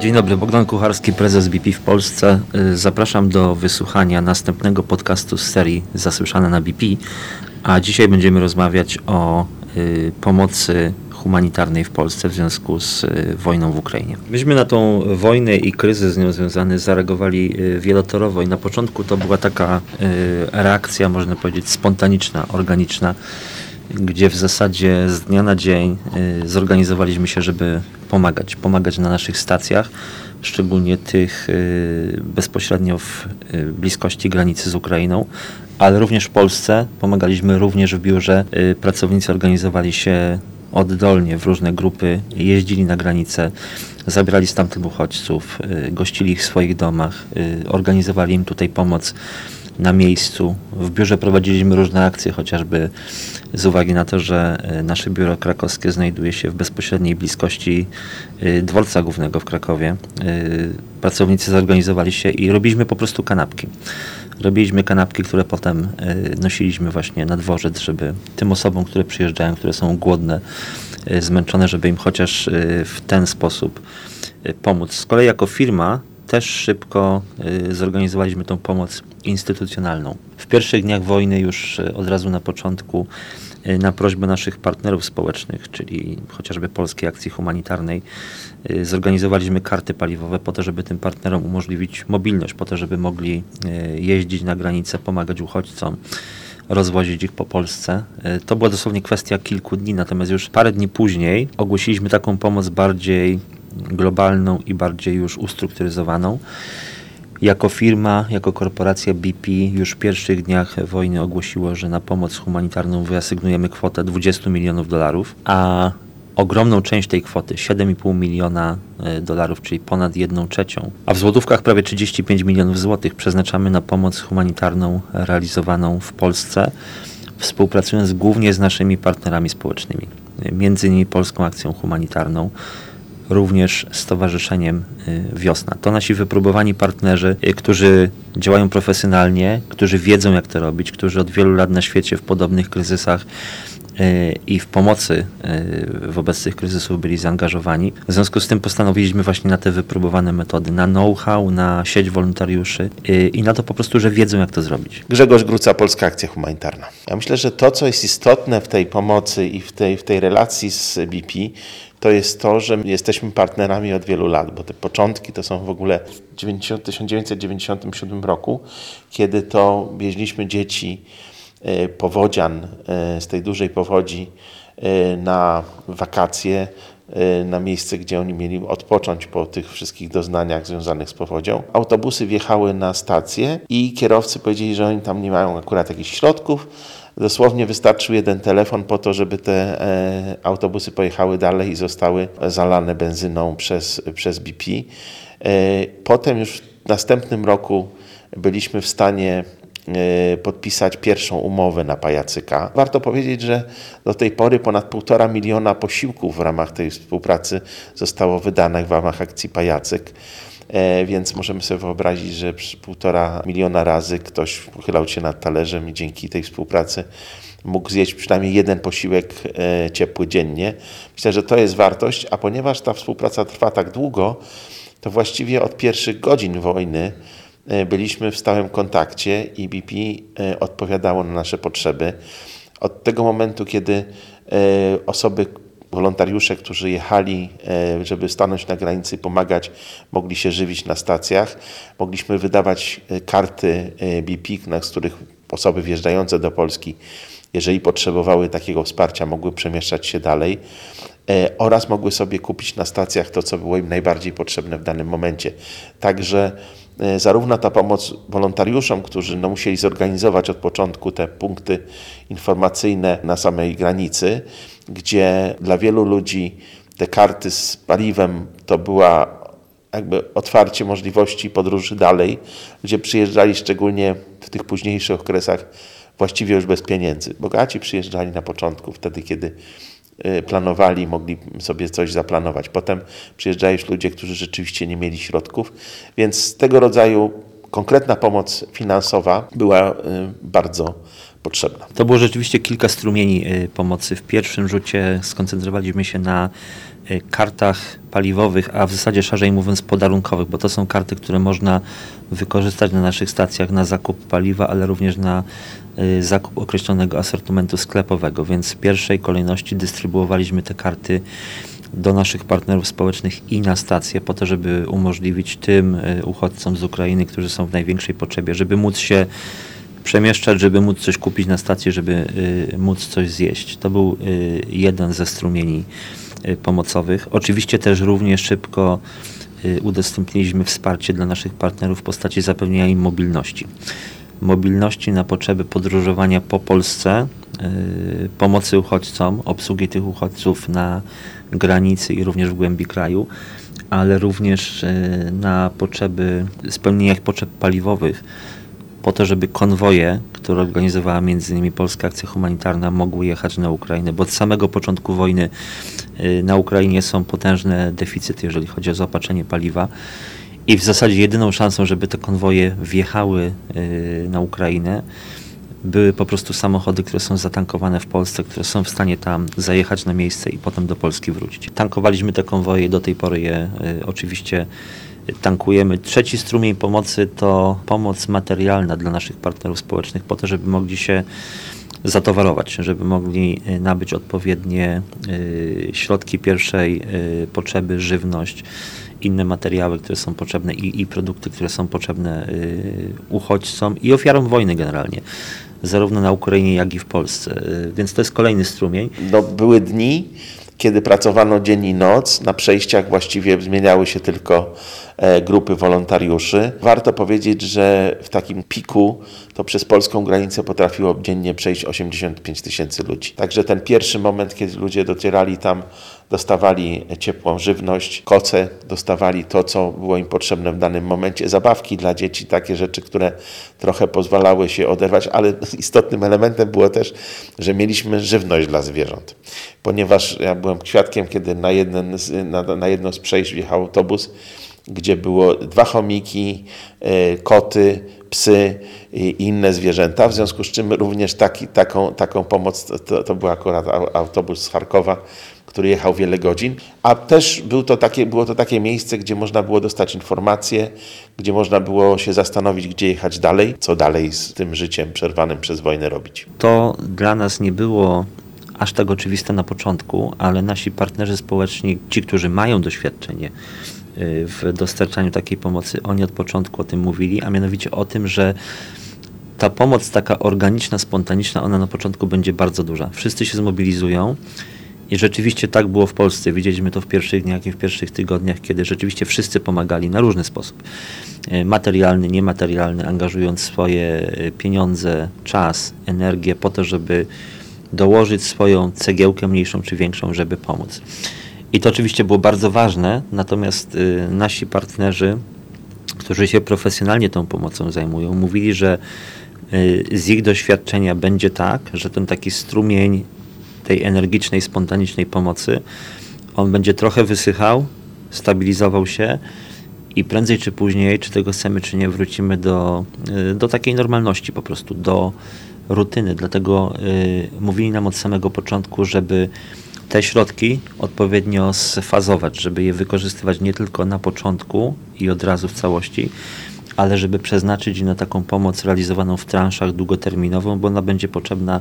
Dzień dobry, Bogdan Kucharski, prezes BP w Polsce. Y, Zapraszam do wysłuchania następnego podcastu z serii Zasłyszane na BP, a dzisiaj będziemy rozmawiać o y, pomocy humanitarnej w Polsce w związku z y, wojną w Ukrainie. Myśmy na tą wojnę i kryzys z nią związany zareagowali wielotorowo i na początku to była taka reakcja, można powiedzieć, spontaniczna, organiczna, gdzie w zasadzie z dnia na dzień y, zorganizowaliśmy się, żeby pomagać, pomagać na naszych stacjach, szczególnie tych y, bezpośrednio w y, bliskości granicy z Ukrainą, ale również w Polsce. Pomagaliśmy również w biurze. Pracownicy organizowali się oddolnie w różne grupy, jeździli na granicę, zabierali stamtąd uchodźców, y, gościli ich w swoich domach, y, organizowali im tutaj pomoc na miejscu. W biurze prowadziliśmy różne akcje, chociażby z uwagi na to, że e, nasze biuro krakowskie znajduje się w bezpośredniej bliskości dworca głównego w Krakowie. Pracownicy zorganizowali się i robiliśmy po prostu kanapki. Robiliśmy kanapki, które potem e, nosiliśmy właśnie na dworzec, żeby tym osobom, które przyjeżdżają, które są głodne, e, zmęczone, żeby im chociaż e, w ten sposób pomóc. Z kolei jako firma też szybko y, zorganizowaliśmy tą pomoc instytucjonalną. W pierwszych dniach wojny, już y, od razu na początku, y, na prośbę naszych partnerów społecznych, czyli chociażby Polskiej Akcji Humanitarnej, y, zorganizowaliśmy karty paliwowe po to, żeby tym partnerom umożliwić mobilność, po to, żeby mogli y, jeździć na granicę, pomagać uchodźcom rozwozić ich po Polsce. Y, To była dosłownie kwestia kilku dni, natomiast już parę dni później ogłosiliśmy taką pomoc bardziej globalną i bardziej już ustrukturyzowaną. Jako firma, jako korporacja BP już w pierwszych dniach wojny ogłosiło, że na pomoc humanitarną wyasygnujemy kwotę 20 milionów dolarów, a ogromną część tej kwoty, 7,5 miliona e, dolarów, czyli ponad 1 trzecią, a w złotówkach prawie 35 milionów złotych przeznaczamy na pomoc humanitarną realizowaną w Polsce, współpracując głównie z naszymi partnerami społecznymi, między innymi Polską Akcją Humanitarną, również Stowarzyszeniem y, Wiosna. To nasi wypróbowani partnerzy, y, którzy działają profesjonalnie, którzy wiedzą jak to robić, którzy od wielu lat na świecie w podobnych kryzysach y, i w pomocy wobec tych kryzysów byli zaangażowani. W związku z tym postanowiliśmy właśnie na te wypróbowane metody, na know-how, na sieć wolontariuszy i na to po prostu, że wiedzą jak to zrobić. Grzegorz Gruca, Polska Akcja Humanitarna. Ja myślę, że to, co jest istotne w tej pomocy i w tej, w tej relacji z BP, to jest to, że jesteśmy partnerami od wielu lat, bo te początki to są w ogóle w 90, 1997 roku, kiedy to wieźliśmy dzieci e, powodzian e, z tej dużej powodzi e, na wakacje na miejsce, gdzie oni mieli odpocząć po tych wszystkich doznaniach związanych z powodzią. Autobusy wjechały na stację i kierowcy powiedzieli, że oni tam nie mają akurat jakichś środków. Dosłownie wystarczył jeden telefon po to, żeby te e, autobusy pojechały dalej i zostały zalane benzyną przez, przez BP. E, potem już w następnym roku byliśmy w stanie e, podpisać pierwszą umowę na pajacyka. Warto powiedzieć, że do tej pory ponad półtora miliona posiłków w ramach tej współpracy zostało wydanych w ramach akcji pajacyk. E, Więc możemy sobie wyobrazić, że półtora miliona razy ktoś pochylał się nad talerzem i dzięki tej współpracy mógł zjeść przynajmniej jeden posiłek e, ciepły dziennie. Myślę, że to jest wartość, a ponieważ ta współpraca trwa tak długo, to właściwie od pierwszych godzin wojny e, byliśmy w stałym kontakcie i BP odpowiadało na nasze potrzeby. Od tego momentu, kiedy osoby, wolontariusze, którzy jechali, e, żeby stanąć na granicy pomagać, mogli się żywić na stacjach, mogliśmy wydawać e, karty e, BP, na których osoby wjeżdżające do Polski, jeżeli potrzebowały takiego wsparcia, mogły przemieszczać się dalej oraz mogły sobie kupić na stacjach to, co było im najbardziej potrzebne w danym momencie. Także zarówno ta pomoc wolontariuszom, którzy no, musieli zorganizować od początku te punkty informacyjne na samej granicy, gdzie dla wielu ludzi te karty z paliwem to była jakby otwarcie możliwości podróży dalej, gdzie przyjeżdżali szczególnie w tych późniejszych okresach właściwie już bez pieniędzy. Bogaci przyjeżdżali na początku, wtedy kiedy planowali, mogli sobie coś zaplanować. Potem przyjeżdżali już ludzie, którzy rzeczywiście nie mieli środków, więc tego rodzaju konkretna pomoc finansowa była y, bardzo potrzebna. To było rzeczywiście kilka strumieni y, pomocy. W pierwszym rzucie skoncentrowaliśmy się na y, kartach paliwowych, a w zasadzie szerzej mówiąc podarunkowych, bo to są karty, które można wykorzystać na naszych stacjach na zakup paliwa, ale również na y, zakup określonego asortymentu sklepowego, więc w pierwszej kolejności dystrybuowaliśmy te karty do naszych partnerów społecznych i na stacje, po to, żeby umożliwić tym y, uchodźcom z Ukrainy, którzy są w największej potrzebie, żeby móc się przemieszczać, żeby móc coś kupić na stacji, żeby y, móc coś zjeść. To był y, jeden ze strumieni y, pomocowych. Oczywiście też równie szybko y, udostępniliśmy wsparcie dla naszych partnerów w postaci zapewnienia im mobilności. Mobilności na potrzeby podróżowania po Polsce, y, pomocy uchodźcom, obsługi tych uchodźców na granicy i również w głębi kraju, ale również y, na potrzeby spełnienia ich potrzeb paliwowych po to, żeby konwoje, które organizowała m.in. Polska Akcja Humanitarna, mogły jechać na Ukrainę, bo od samego początku wojny y, na Ukrainie są potężne deficyty, jeżeli chodzi o zaopatrzenie paliwa. I w zasadzie jedyną szansą, żeby te konwoje wjechały y, na Ukrainę, były po prostu samochody, które są zatankowane w Polsce, które są w stanie tam zajechać na miejsce i potem do Polski wrócić. Tankowaliśmy te konwoje do tej pory je y, oczywiście tankujemy. Trzeci strumień pomocy to pomoc materialna dla naszych partnerów społecznych po to, żeby mogli się zatowarować, żeby mogli y, nabyć odpowiednie środki pierwszej potrzeby, żywność, inne materiały, które są potrzebne i, i produkty, które są potrzebne y, uchodźcom i ofiarom wojny generalnie, zarówno na Ukrainie, jak i w Polsce. Y, Więc to jest kolejny strumień. No, były dni, kiedy pracowano dzień i noc. Na przejściach właściwie zmieniały się tylko e, grupy wolontariuszy. Warto powiedzieć, że w takim piku to przez polską granicę potrafiło dziennie przejść 85 tysięcy ludzi. Także ten pierwszy moment, kiedy ludzie docierali tam, dostawali ciepłą żywność, koce, dostawali to, co było im potrzebne w danym momencie, zabawki dla dzieci, takie rzeczy, które trochę pozwalały się oderwać, ale istotnym elementem było też, że mieliśmy żywność dla zwierząt. Ponieważ ja byłem świadkiem, kiedy na, jeden z, na, na jedno z przejść wjechał autobus, gdzie było dwa chomiki, y, koty, psy i inne zwierzęta, w związku z czym również taki, taką, taką pomoc, to, to był akurat au- autobus z Charkowa, który jechał wiele godzin, a też był to takie, było to takie miejsce, gdzie można było dostać informacje, gdzie można było się zastanowić, gdzie jechać dalej, co dalej z tym życiem przerwanym przez wojnę robić. To dla nas nie było aż tak oczywiste na początku, ale nasi partnerzy społeczni, ci, którzy mają doświadczenie y, w dostarczaniu takiej pomocy, oni od początku o tym mówili, a mianowicie o tym, że ta pomoc taka organiczna, spontaniczna, ona na początku będzie bardzo duża. Wszyscy się zmobilizują i rzeczywiście tak było w Polsce. Widzieliśmy to w pierwszych dniach i w pierwszych tygodniach, kiedy rzeczywiście wszyscy pomagali na różny sposób. E, Materialny, niematerialny, angażując swoje e, pieniądze, czas, energię po to, żeby dołożyć swoją cegiełkę mniejszą czy większą, żeby pomóc. I to oczywiście było bardzo ważne, natomiast y, nasi partnerzy, którzy się profesjonalnie tą pomocą zajmują, mówili, że z ich doświadczenia będzie tak, że ten taki strumień tej energicznej, spontanicznej pomocy, on będzie trochę wysychał, stabilizował się i prędzej czy później, czy tego chcemy, czy nie, wrócimy do, y, do takiej normalności po prostu, do rutyny. Dlatego y, mówili nam od samego początku, żeby te środki odpowiednio sfazować, żeby je wykorzystywać nie tylko na początku i od razu w całości, ale żeby przeznaczyć na taką pomoc realizowaną w transzach długoterminową, bo ona będzie potrzebna,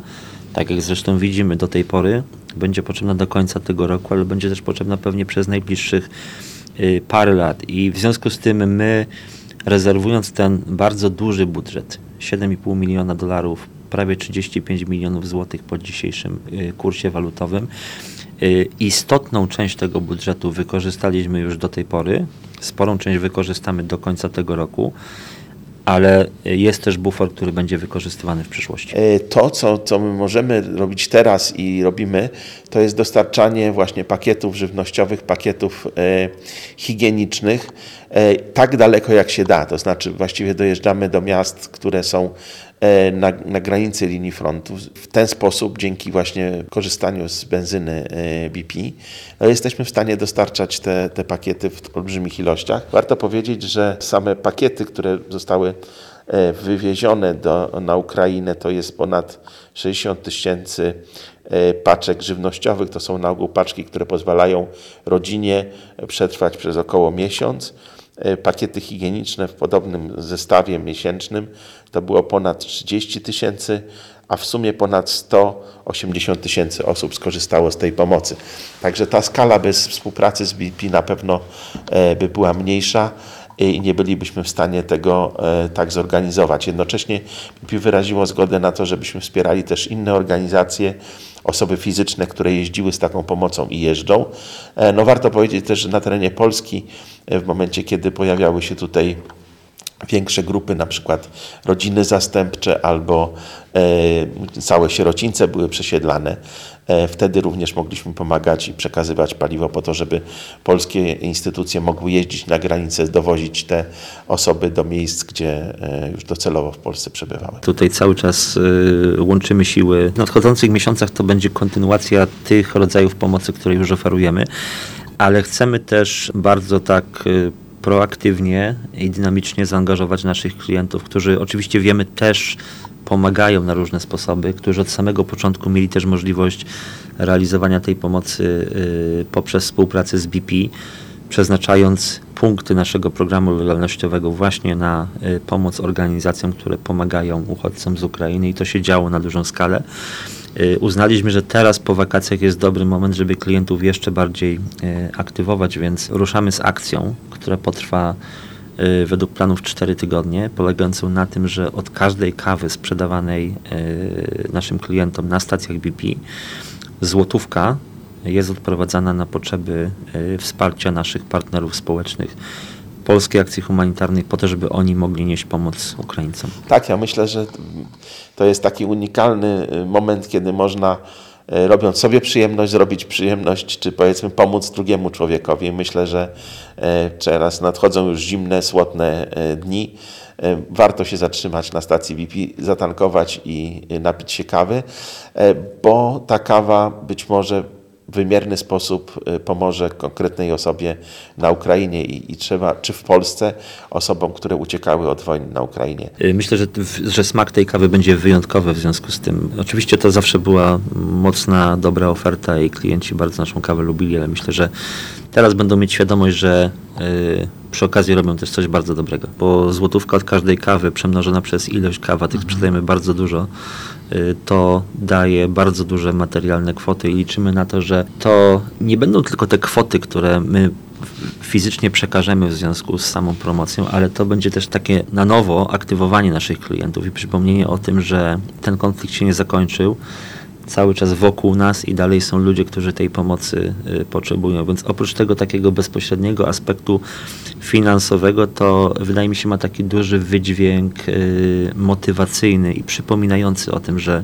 tak jak zresztą widzimy do tej pory, będzie potrzebna do końca tego roku, ale będzie też potrzebna pewnie przez najbliższych y, parę lat. I w związku z tym my, rezerwując ten bardzo duży budżet, 7,5 miliona dolarów, prawie 35 milionów złotych po dzisiejszym y, kursie walutowym, istotną część tego budżetu wykorzystaliśmy już do tej pory, sporą część wykorzystamy do końca tego roku, ale y, jest też bufor, który będzie wykorzystywany w przyszłości. E, To, co, co my możemy robić teraz i robimy, to jest dostarczanie właśnie pakietów żywnościowych, pakietów e, higienicznych tak daleko jak się da. To znaczy właściwie dojeżdżamy do miast, które są e, na, na granicy linii frontu. W ten sposób, dzięki właśnie korzystaniu z benzyny e, BP, jesteśmy w stanie dostarczać te, te pakiety w olbrzymich ilościach. Warto powiedzieć, że same pakiety, które zostały e, wywiezione do, na Ukrainę to jest ponad 60 tysięcy e, paczek żywnościowych. To są na ogół paczki, które pozwalają rodzinie przetrwać przez około miesiąc. E, Pakiety higieniczne w podobnym zestawie miesięcznym to było ponad 30 tysięcy, a w sumie ponad 180 tysięcy osób skorzystało z tej pomocy. Także ta skala bez współpracy z BP na pewno e, by była mniejsza i nie bylibyśmy w stanie tego e, tak zorganizować. Jednocześnie BP wyraziło zgodę na to, żebyśmy wspierali też inne organizacje, osoby fizyczne, które jeździły z taką pomocą i jeżdżą. E, No warto powiedzieć też, że na terenie Polski e, w momencie, kiedy pojawiały się tutaj większe grupy, na przykład rodziny zastępcze albo e, całe sierocińce były przesiedlane. E, wtedy również mogliśmy pomagać i przekazywać paliwo po to, żeby polskie instytucje mogły jeździć na granicę, dowozić te osoby do miejsc, gdzie e, już docelowo w Polsce przebywały. Tutaj cały czas łączymy siły. W nadchodzących miesiącach to będzie kontynuacja tych rodzajów pomocy, które już oferujemy, ale chcemy też bardzo tak proaktywnie i dynamicznie zaangażować naszych klientów, którzy oczywiście wiemy też pomagają na różne sposoby, którzy od samego początku mieli też możliwość realizowania tej pomocy y, poprzez współpracę z BP przeznaczając punkty naszego programu lojalnościowego właśnie na y, pomoc organizacjom, które pomagają uchodźcom z Ukrainy i to się działo na dużą skalę. Y, Uznaliśmy, że teraz po wakacjach jest dobry moment, żeby klientów jeszcze bardziej y, aktywować, więc ruszamy z akcją, która potrwa y, według planów 4 tygodnie, polegającą na tym, że od każdej kawy sprzedawanej naszym klientom na stacjach BP złotówka jest odprowadzana na potrzeby wsparcia naszych partnerów społecznych Polskiej Akcji Humanitarnej po to, żeby oni mogli nieść pomoc Ukraińcom. Tak, ja myślę, że to jest taki unikalny y, moment, kiedy można y, robiąc sobie przyjemność, zrobić przyjemność, czy powiedzmy pomóc drugiemu człowiekowi. Myślę, że e, teraz nadchodzą już zimne, słodne dni. Warto się zatrzymać na stacji BP, zatankować i y, napić się kawy, bo ta kawa być może wymierny sposób y, pomoże konkretnej osobie na Ukrainie i, i trzeba, czy w Polsce, osobom, które uciekały od wojny na Ukrainie. Y, Myślę, że, że smak tej kawy będzie wyjątkowy w związku z tym. Oczywiście to zawsze była mocna, dobra oferta i klienci bardzo naszą kawę lubili, ale myślę, że teraz będą mieć świadomość, że y, przy okazji robią też coś bardzo dobrego, bo złotówka od każdej kawy przemnożona przez ilość kawa, tych sprzedajemy bardzo dużo, to daje bardzo duże materialne kwoty i liczymy na to, że to nie będą tylko te kwoty, które my fizycznie przekażemy w związku z samą promocją, ale to będzie też takie na nowo aktywowanie naszych klientów i przypomnienie o tym, że ten konflikt się nie zakończył. Cały czas wokół nas i dalej są ludzie, którzy tej pomocy y, potrzebują. Więc oprócz tego takiego bezpośredniego aspektu finansowego, to wydaje mi się ma taki duży wydźwięk y, motywacyjny i przypominający o tym, że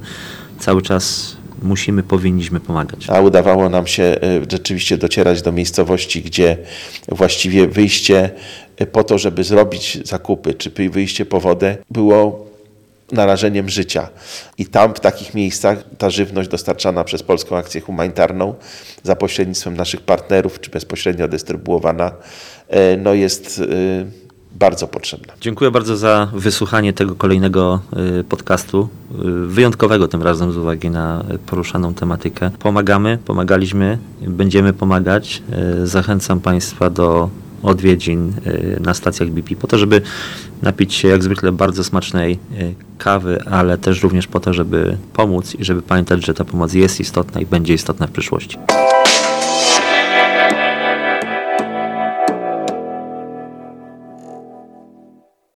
cały czas musimy, powinniśmy pomagać. A udawało nam się y, rzeczywiście docierać do miejscowości, gdzie właściwie wyjście po to, żeby zrobić zakupy, czy wy- wyjście po wodę, było narażeniem życia. I tam w takich miejscach ta żywność dostarczana przez Polską Akcję Humanitarną za pośrednictwem naszych partnerów, czy bezpośrednio dystrybuowana, y, no jest y, bardzo potrzebna. Dziękuję bardzo za wysłuchanie tego kolejnego y, podcastu, wyjątkowego tym razem z uwagi na poruszaną tematykę. Pomagamy, pomagaliśmy, będziemy pomagać. Zachęcam Państwa do odwiedzin na stacjach BP po to, żeby napić się jak zwykle bardzo smacznej y, kawy, ale też również po to, żeby pomóc i żeby pamiętać, że ta pomoc jest istotna i będzie istotna w przyszłości.